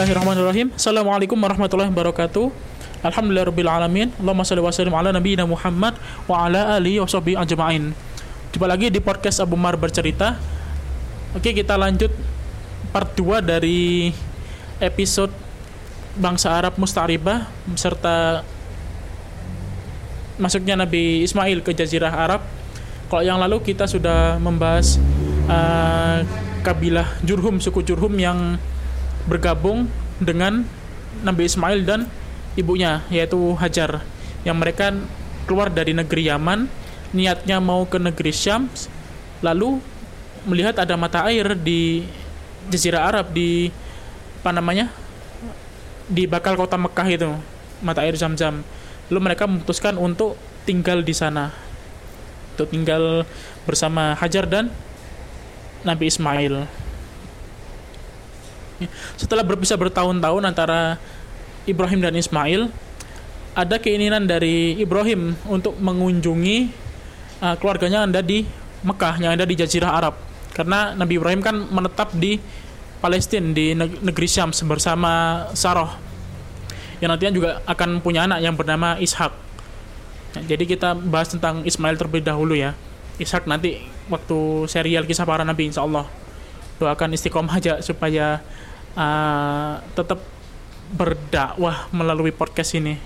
Bismillahirrahmanirrahim. Assalamualaikum warahmatullahi wabarakatuh. Alhamdulillahirrahmanirrahim. Allahumma salli wa sallim ala nabiyina Muhammad wa ala alihi wa sahbihi ajma'in. Jumpa lagi di podcast Abu Mar bercerita. Oke, kita lanjut part 2 dari episode bangsa Arab Musta'ribah beserta masuknya Nabi Ismail ke Jazirah Arab. Kalau yang lalu kita sudah membahas uh, kabilah Jurhum, suku Jurhum yang bergabung dengan Nabi Ismail dan ibunya yaitu Hajar yang mereka keluar dari negeri Yaman niatnya mau ke negeri Syam lalu melihat ada mata air di Jazirah Arab di apa namanya di bakal kota Mekah itu mata air Zam-Zam. Lalu mereka memutuskan untuk tinggal di sana untuk tinggal bersama Hajar dan Nabi Ismail setelah berpisah bertahun-tahun antara Ibrahim dan Ismail, ada keinginan dari Ibrahim untuk mengunjungi uh, keluarganya yang ada di Mekah, yang ada di Jazirah Arab. Karena Nabi Ibrahim kan menetap di Palestina, di negeri Syam bersama Sarah. Yang nantinya juga akan punya anak yang bernama Ishak. Nah, jadi kita bahas tentang Ismail terlebih dahulu ya. Ishak nanti waktu serial kisah para nabi insya Allah doakan istiqomah aja supaya uh, tetap berdakwah melalui podcast ini.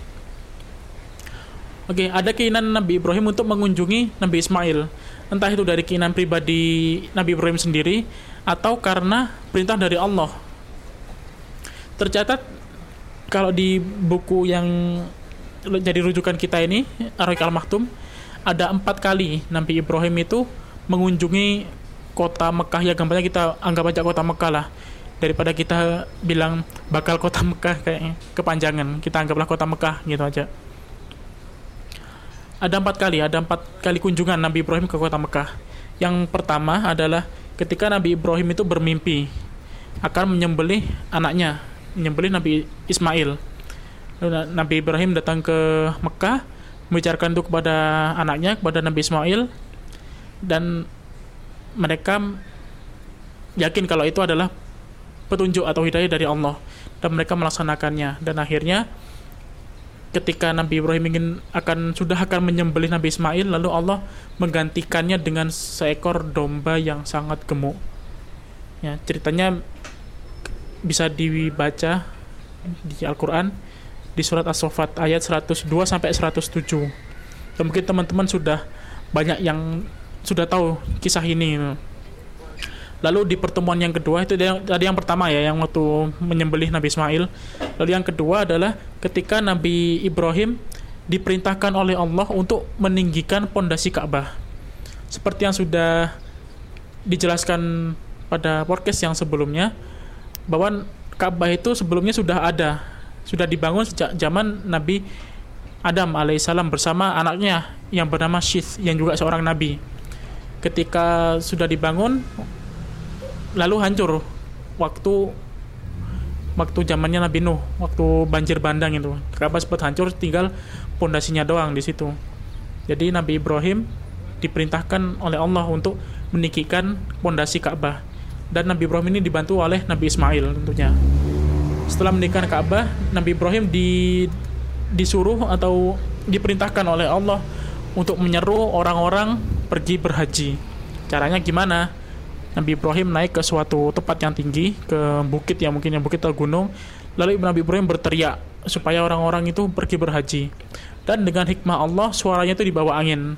Oke, okay, ada keinginan Nabi Ibrahim untuk mengunjungi Nabi Ismail. Entah itu dari keinginan pribadi Nabi Ibrahim sendiri atau karena perintah dari Allah. Tercatat kalau di buku yang jadi rujukan kita ini, Aroik Al-Maktum, ada empat kali Nabi Ibrahim itu mengunjungi kota Mekah ya gampangnya kita anggap aja kota Mekah lah daripada kita bilang bakal kota Mekah kayaknya kepanjangan kita anggaplah kota Mekah gitu aja. Ada empat kali ada empat kali kunjungan Nabi Ibrahim ke kota Mekah. Yang pertama adalah ketika Nabi Ibrahim itu bermimpi akan menyembelih anaknya menyembelih Nabi Ismail. Nabi Ibrahim datang ke Mekah membicarakan itu kepada anaknya kepada Nabi Ismail dan mereka yakin kalau itu adalah petunjuk atau hidayah dari Allah dan mereka melaksanakannya. Dan akhirnya ketika Nabi Ibrahim ingin akan sudah akan menyembelih Nabi Ismail lalu Allah menggantikannya dengan seekor domba yang sangat gemuk. Ya ceritanya bisa dibaca di Al-Qur'an di surat As-Saffat ayat 102 sampai 107 dan mungkin teman-teman sudah banyak yang sudah tahu kisah ini Lalu di pertemuan yang kedua itu tadi yang pertama ya yang waktu menyembelih Nabi Ismail. Lalu yang kedua adalah ketika Nabi Ibrahim diperintahkan oleh Allah untuk meninggikan pondasi Ka'bah. Seperti yang sudah dijelaskan pada podcast yang sebelumnya bahwa Ka'bah itu sebelumnya sudah ada, sudah dibangun sejak zaman Nabi Adam alaihissalam bersama anaknya yang bernama Syith yang juga seorang nabi. Ketika sudah dibangun, lalu hancur waktu waktu zamannya Nabi Nuh, waktu banjir bandang itu. Ka'bah sempat hancur, tinggal pondasinya doang di situ. Jadi Nabi Ibrahim diperintahkan oleh Allah untuk meninggikan pondasi Ka'bah. Dan Nabi Ibrahim ini dibantu oleh Nabi Ismail tentunya. Setelah meninggikan Ka'bah, Nabi Ibrahim di disuruh atau diperintahkan oleh Allah untuk menyeru orang-orang pergi berhaji. Caranya gimana? Nabi Ibrahim naik ke suatu tempat yang tinggi, ke bukit yang mungkin yang bukit atau gunung. Lalu Nabi Ibrahim berteriak supaya orang-orang itu pergi berhaji. Dan dengan hikmah Allah, suaranya itu dibawa angin.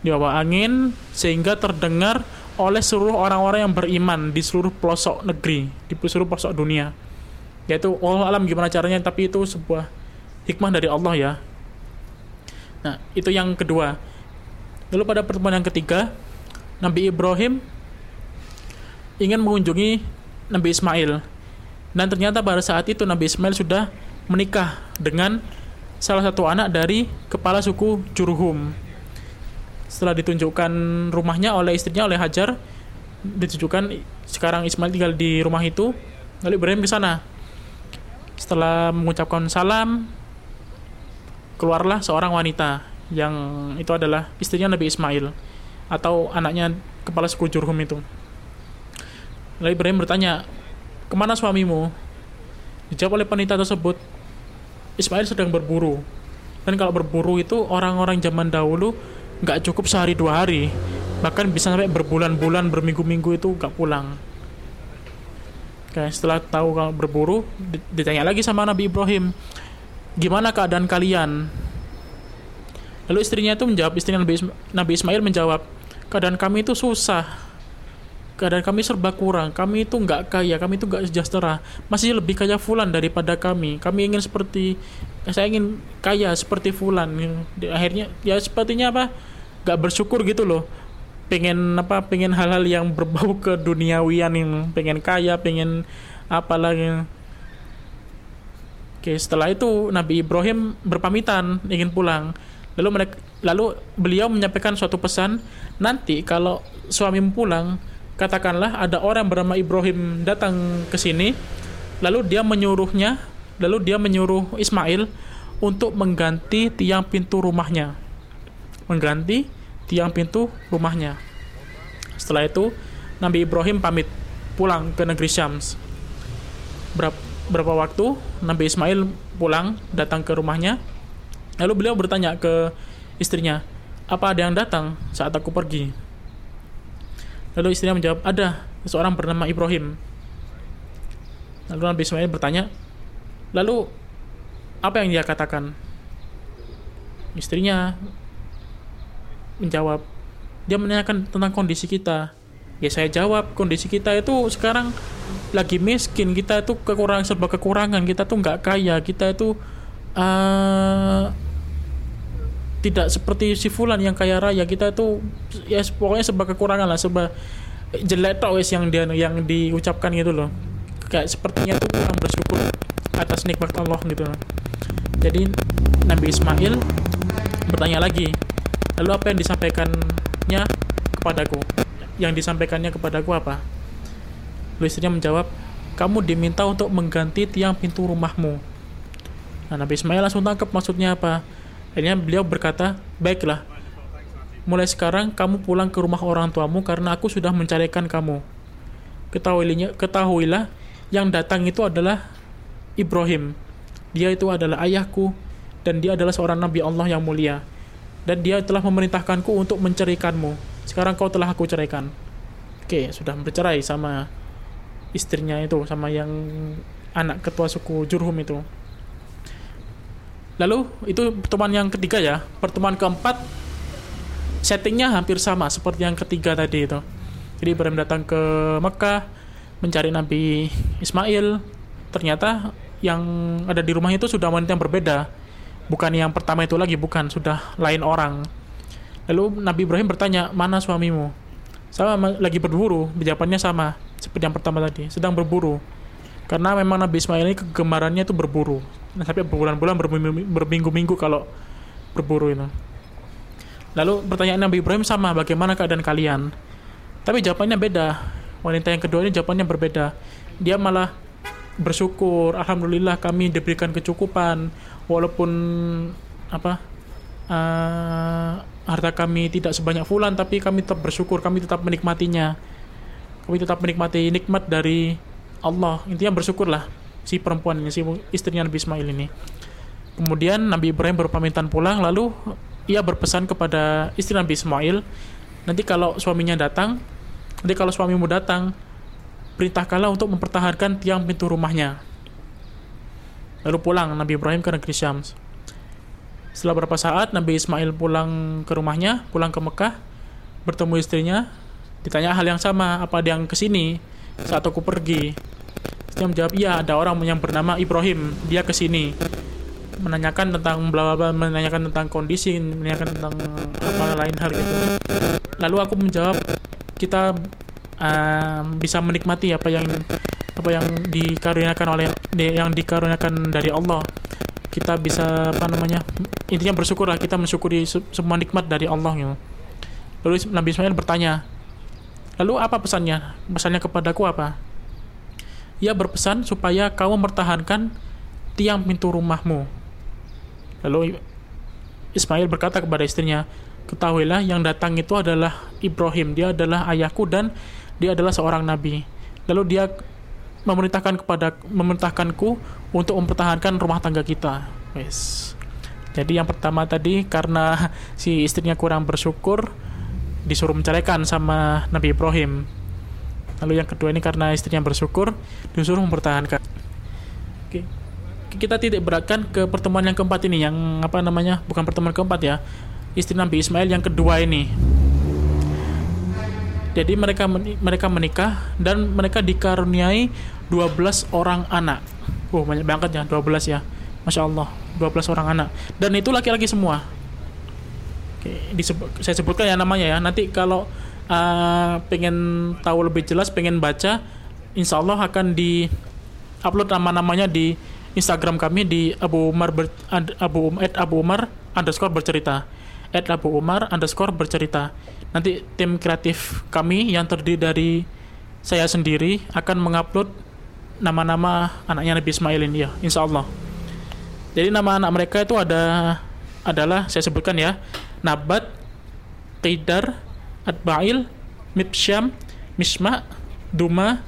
Dibawa angin sehingga terdengar oleh seluruh orang-orang yang beriman di seluruh pelosok negeri, di seluruh pelosok dunia. Yaitu Allah alam gimana caranya, tapi itu sebuah hikmah dari Allah ya. Nah, itu yang kedua. Lalu pada pertemuan yang ketiga, Nabi Ibrahim ingin mengunjungi Nabi Ismail. Dan ternyata pada saat itu Nabi Ismail sudah menikah dengan salah satu anak dari kepala suku Jurhum. Setelah ditunjukkan rumahnya oleh istrinya oleh Hajar, ditunjukkan sekarang Ismail tinggal di rumah itu, lalu Ibrahim ke sana. Setelah mengucapkan salam, keluarlah seorang wanita yang itu adalah istrinya Nabi Ismail atau anaknya kepala suku Jurhum itu. Lalu Ibrahim bertanya, ke mana suamimu? Dijawab oleh penita tersebut, Ismail sedang berburu. Dan kalau berburu itu orang-orang zaman dahulu nggak cukup sehari dua hari, bahkan bisa sampai berbulan-bulan, berminggu-minggu itu nggak pulang. Oke, setelah tahu kalau berburu, ditanya lagi sama Nabi Ibrahim, gimana keadaan kalian? Lalu istrinya itu menjawab, istri Nabi Ismail menjawab, keadaan kami itu susah, keadaan kami serba kurang. Kami itu nggak kaya kami itu nggak sejahtera. Masih lebih kaya Fulan daripada kami. Kami ingin seperti saya ingin kaya seperti Fulan. Akhirnya ya sepertinya apa? Nggak bersyukur gitu loh. Pengen apa? Pengen hal-hal yang berbau ke duniawian yang pengen kaya pengen apa lagi. Oke, setelah itu Nabi Ibrahim berpamitan ingin pulang. Lalu mereka, lalu beliau menyampaikan suatu pesan, nanti kalau suami pulang, katakanlah ada orang bernama Ibrahim datang ke sini, lalu dia menyuruhnya, lalu dia menyuruh Ismail untuk mengganti tiang pintu rumahnya. Mengganti tiang pintu rumahnya. Setelah itu, Nabi Ibrahim pamit pulang ke negeri Syams. Berapa, berapa waktu Nabi Ismail pulang datang ke rumahnya. Lalu beliau bertanya ke istrinya, "Apa ada yang datang saat aku pergi?" Lalu istrinya menjawab, ada seorang bernama Ibrahim. Lalu Nabi Ismail bertanya, lalu apa yang dia katakan? Istrinya menjawab, dia menanyakan tentang kondisi kita. Ya saya jawab, kondisi kita itu sekarang lagi miskin, kita itu kekurangan serba kekurangan, kita tuh nggak kaya, kita itu uh, tidak seperti si Fulan yang kaya raya. Kita itu ya pokoknya sebab kekurangan lah sebab jelek tau wes yang dia yang diucapkan gitu loh. Kayak sepertinya tuh kurang bersyukur atas nikmat Allah gitu loh. jadi Nabi Ismail bertanya lagi lalu apa yang disampaikannya kepadaku? Yang disampaikannya kepadaku apa? Lalu istrinya menjawab kamu diminta untuk mengganti tiang pintu rumahmu. Nah Nabi Ismail langsung tangkap maksudnya apa Akhirnya beliau berkata, "Baiklah, mulai sekarang kamu pulang ke rumah orang tuamu karena aku sudah mencarikan kamu. Ketahuilah, ketahuilah yang datang itu adalah Ibrahim. Dia itu adalah ayahku dan dia adalah seorang nabi Allah yang mulia. Dan dia telah memerintahkanku untuk menceraikanmu. Sekarang kau telah aku ceraikan." Oke, sudah bercerai sama istrinya itu sama yang anak ketua suku Jurhum itu. Lalu itu pertemuan yang ketiga ya. Pertemuan keempat settingnya hampir sama seperti yang ketiga tadi itu. Jadi Ibrahim datang ke Mekah mencari Nabi Ismail. Ternyata yang ada di rumah itu sudah wanita yang berbeda. Bukan yang pertama itu lagi, bukan. Sudah lain orang. Lalu Nabi Ibrahim bertanya, mana suamimu? Sama lagi berburu. Jawabannya sama. Seperti yang pertama tadi. Sedang berburu. Karena memang Nabi Ismail ini kegemarannya itu berburu sampai berbulan-bulan berminggu-minggu kalau berburu itu. Lalu pertanyaan Nabi Ibrahim sama bagaimana keadaan kalian? Tapi jawabannya beda. Wanita yang kedua ini jawabannya berbeda. Dia malah bersyukur alhamdulillah kami diberikan kecukupan walaupun apa uh, harta kami tidak sebanyak fulan tapi kami tetap bersyukur kami tetap menikmatinya. Kami tetap menikmati nikmat dari Allah. Intinya bersyukurlah si perempuan ini si istrinya Nabi Ismail ini. Kemudian Nabi Ibrahim berpamitan pulang lalu ia berpesan kepada istri Nabi Ismail nanti kalau suaminya datang nanti kalau suamimu datang perintahkanlah untuk mempertahankan tiang pintu rumahnya. Lalu pulang Nabi Ibrahim ke negeri Syams. Setelah beberapa saat Nabi Ismail pulang ke rumahnya pulang ke Mekah bertemu istrinya ditanya hal yang sama apa ada yang ke sini saat aku pergi dia menjawab iya ada orang yang bernama Ibrahim. Dia ke sini. Menanyakan tentang bla bla menanyakan tentang kondisi menanyakan tentang apa lain hal gitu. Lalu aku menjawab kita uh, bisa menikmati apa yang apa yang dikaruniakan oleh yang dikaruniakan dari Allah. Kita bisa apa namanya intinya bersyukurlah kita mensyukuri semua nikmat dari Allah gitu. lalu Nabi Ismail bertanya lalu apa pesannya? Pesannya kepadaku apa ia berpesan supaya kamu mempertahankan tiang pintu rumahmu. Lalu Ismail berkata kepada istrinya, Ketahuilah yang datang itu adalah Ibrahim, dia adalah ayahku dan dia adalah seorang nabi. Lalu dia memerintahkan kepada memerintahkanku untuk mempertahankan rumah tangga kita. Wes. Jadi yang pertama tadi karena si istrinya kurang bersyukur disuruh menceraikan sama Nabi Ibrahim. Lalu yang kedua ini karena istrinya bersyukur disuruh mempertahankan. Oke. Kita tidak beratkan ke pertemuan yang keempat ini yang apa namanya? Bukan pertemuan keempat ya. Istri Nabi Ismail yang kedua ini. Jadi mereka mereka menikah dan mereka dikaruniai 12 orang anak. Oh, banyak banget ya, 12 ya. Masya Allah, 12 orang anak. Dan itu laki-laki semua. Oke, disebut, saya sebutkan ya namanya ya. Nanti kalau uh, pengen tahu lebih jelas, pengen baca, insya Allah akan di upload nama-namanya di Instagram kami di Abu Umar ber, Abu at Abu Umar underscore bercerita. At Abu Umar underscore bercerita. Nanti tim kreatif kami yang terdiri dari saya sendiri akan mengupload nama-nama anaknya Nabi Ismail ini ya insya Allah jadi nama anak mereka itu ada adalah saya sebutkan ya Nabat Qidar Adbail Mipsyam Misma Duma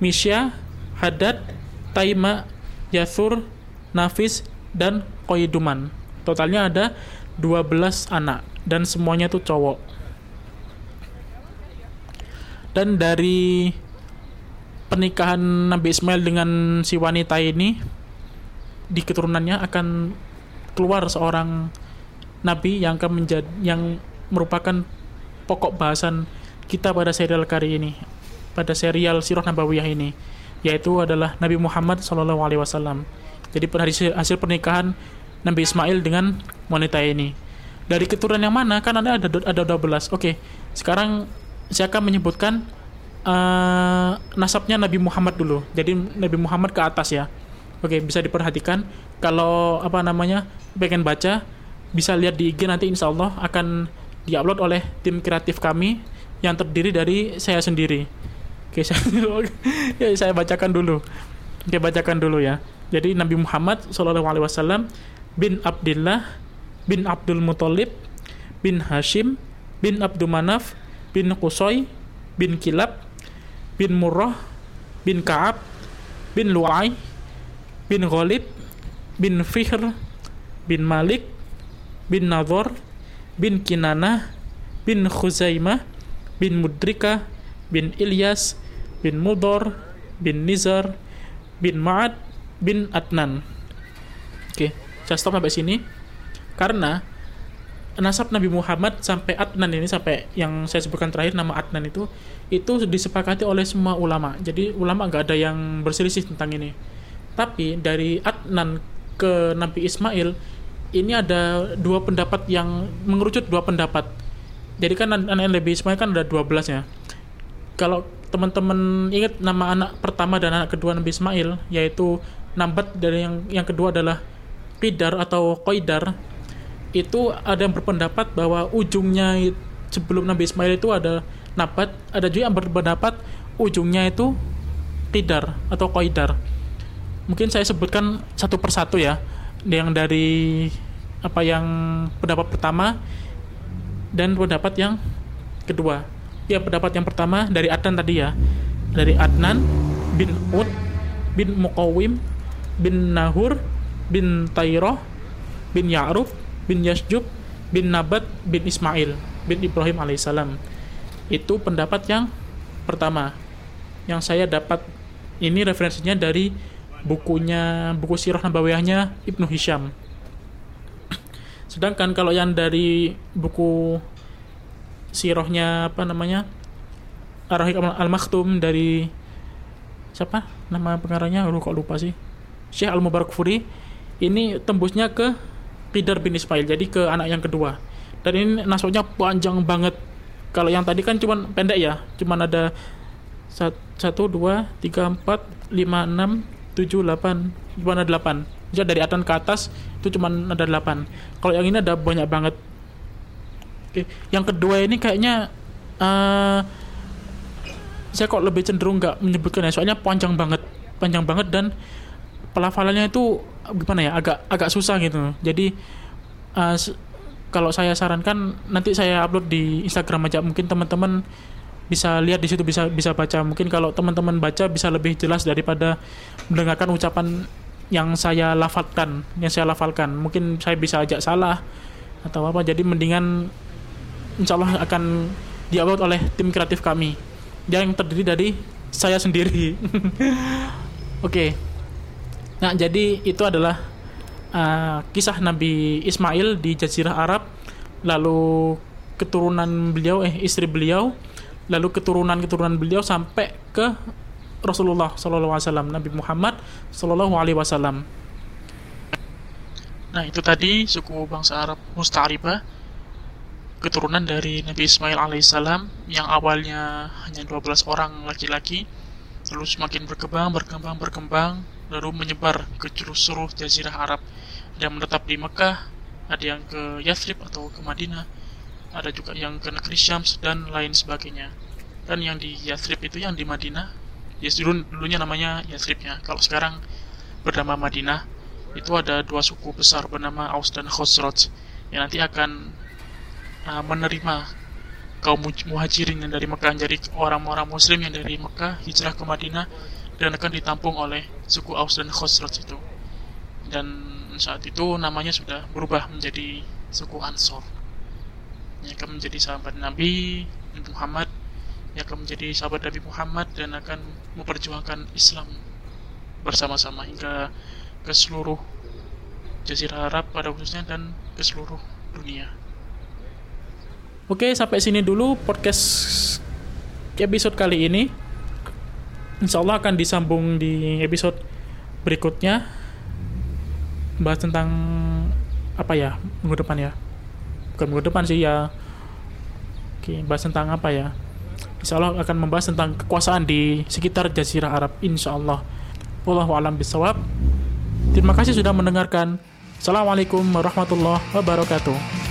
Misya Hadad Taima Yathur Nafis dan Koiduman totalnya ada 12 anak dan semuanya itu cowok. Dan dari pernikahan Nabi Ismail dengan si wanita ini di keturunannya akan keluar seorang nabi yang akan menjadi yang merupakan pokok bahasan kita pada serial kali ini pada serial Sirah Nabawiyah ini yaitu adalah Nabi Muhammad Shallallahu Alaihi Wasallam. Jadi hasil, hasil pernikahan Nabi Ismail dengan wanita ini. Dari keturunan yang mana? Kan ada ada ada 12. Oke. Sekarang saya akan menyebutkan uh, nasabnya Nabi Muhammad dulu. Jadi Nabi Muhammad ke atas ya. Oke, bisa diperhatikan. Kalau apa namanya pengen baca, bisa lihat di IG nanti insya Allah akan diupload oleh tim kreatif kami yang terdiri dari saya sendiri. Oke, saya, ya, saya bacakan dulu. Oke, bacakan dulu ya. Jadi Nabi Muhammad SAW bin Abdullah bin Abdul Muthalib bin Hashim bin Abdul Manaf bin Qusay bin Kilab bin Murrah bin Ka'ab bin Lu'ay bin Ghalib bin Fihr bin Malik bin Nadhor bin Kinanah bin Khuzaimah bin Mudrika bin Ilyas bin Mudor bin Nizar bin Ma'ad bin Adnan oke saya stop sampai sini karena nasab Nabi Muhammad sampai Adnan ini sampai yang saya sebutkan terakhir nama Adnan itu itu disepakati oleh semua ulama. Jadi ulama nggak ada yang berselisih tentang ini. Tapi dari Adnan ke Nabi Ismail ini ada dua pendapat yang mengerucut dua pendapat. Jadi kan Nabi Ismail kan ada 12 ya. Kalau teman-teman ingat nama anak pertama dan anak kedua Nabi Ismail yaitu Nambat dan yang yang kedua adalah Qidar atau Qaidar itu ada yang berpendapat bahwa ujungnya sebelum Nabi Ismail itu ada nabat, ada juga yang berpendapat ujungnya itu tidar atau koidar. Mungkin saya sebutkan satu persatu ya, yang dari apa yang pendapat pertama dan pendapat yang kedua. Ya pendapat yang pertama dari Adnan tadi ya, dari Adnan bin Ud bin Muqawim bin Nahur bin Tairoh bin Ya'rub bin Yasjub bin Nabat bin Ismail bin Ibrahim alaihissalam. Itu pendapat yang pertama. Yang saya dapat ini referensinya dari bukunya buku sirah nabawiyahnya Ibnu Hisham. Sedangkan kalau yang dari buku sirohnya apa namanya? Arahik Al-Maktum dari siapa? Nama pengarangnya lu kok lupa sih. Syekh Al-Mubarak Furi ini tembusnya ke Qidar bin Ismail, jadi ke anak yang kedua. Dan ini nasabnya panjang banget. Kalau yang tadi kan cuma pendek ya, cuma ada satu dua tiga empat lima enam tujuh delapan cuman ada 8 misalnya dari atas ke atas itu cuma ada 8 kalau yang ini ada banyak banget. Oke. yang kedua ini kayaknya uh, saya kok lebih cenderung nggak menyebutkan ya soalnya panjang banget panjang banget dan pelafalannya itu gimana ya agak agak susah gitu. Jadi uh, kalau saya sarankan nanti saya upload di Instagram aja. Mungkin teman-teman bisa lihat di situ bisa bisa baca. Mungkin kalau teman-teman baca bisa lebih jelas daripada mendengarkan ucapan yang saya lafalkan yang saya lafalkan. Mungkin saya bisa ajak salah atau apa. Jadi mendingan insya Allah akan diupload oleh tim kreatif kami. Yang terdiri dari saya sendiri. Oke. Okay. nah jadi itu adalah uh, kisah Nabi Ismail di Jazirah Arab. Lalu keturunan beliau eh istri beliau. Lalu keturunan-keturunan beliau sampai ke Rasulullah Wasallam Nabi Muhammad Wasallam. Nah itu tadi suku bangsa Arab Musta'ribah keturunan dari Nabi Ismail alaihissalam yang awalnya hanya 12 orang laki-laki lalu semakin berkembang berkembang berkembang lalu menyebar ke seluruh jazirah Arab dan menetap di Mekah ada yang ke Yathrib atau ke Madinah ada juga yang ke negeri Syams dan lain sebagainya dan yang di Yathrib itu yang di Madinah ya dulu dulunya namanya Yathrib ya. Kalau sekarang bernama Madinah itu ada dua suku besar bernama Aus dan Khosroj yang nanti akan uh, menerima kaum muhajirin yang dari Mekah jadi orang-orang muslim yang dari Mekah hijrah ke Madinah dan akan ditampung oleh suku Aus dan Khosroj itu. Dan saat itu namanya sudah berubah menjadi suku Ansor. Akan menjadi sahabat Nabi Muhammad yang akan menjadi sahabat Nabi Muhammad dan akan memperjuangkan Islam bersama-sama hingga ke seluruh Jazirah Arab pada khususnya dan ke seluruh dunia. Oke, sampai sini dulu podcast episode kali ini. Insya Allah akan disambung di episode berikutnya. Bahas tentang apa ya minggu depan ya bukan minggu depan sih ya oke bahas tentang apa ya Insya Allah akan membahas tentang kekuasaan di sekitar Jazirah Arab Insya Allah Wallahu alam bisawab Terima kasih sudah mendengarkan. Assalamualaikum warahmatullahi wabarakatuh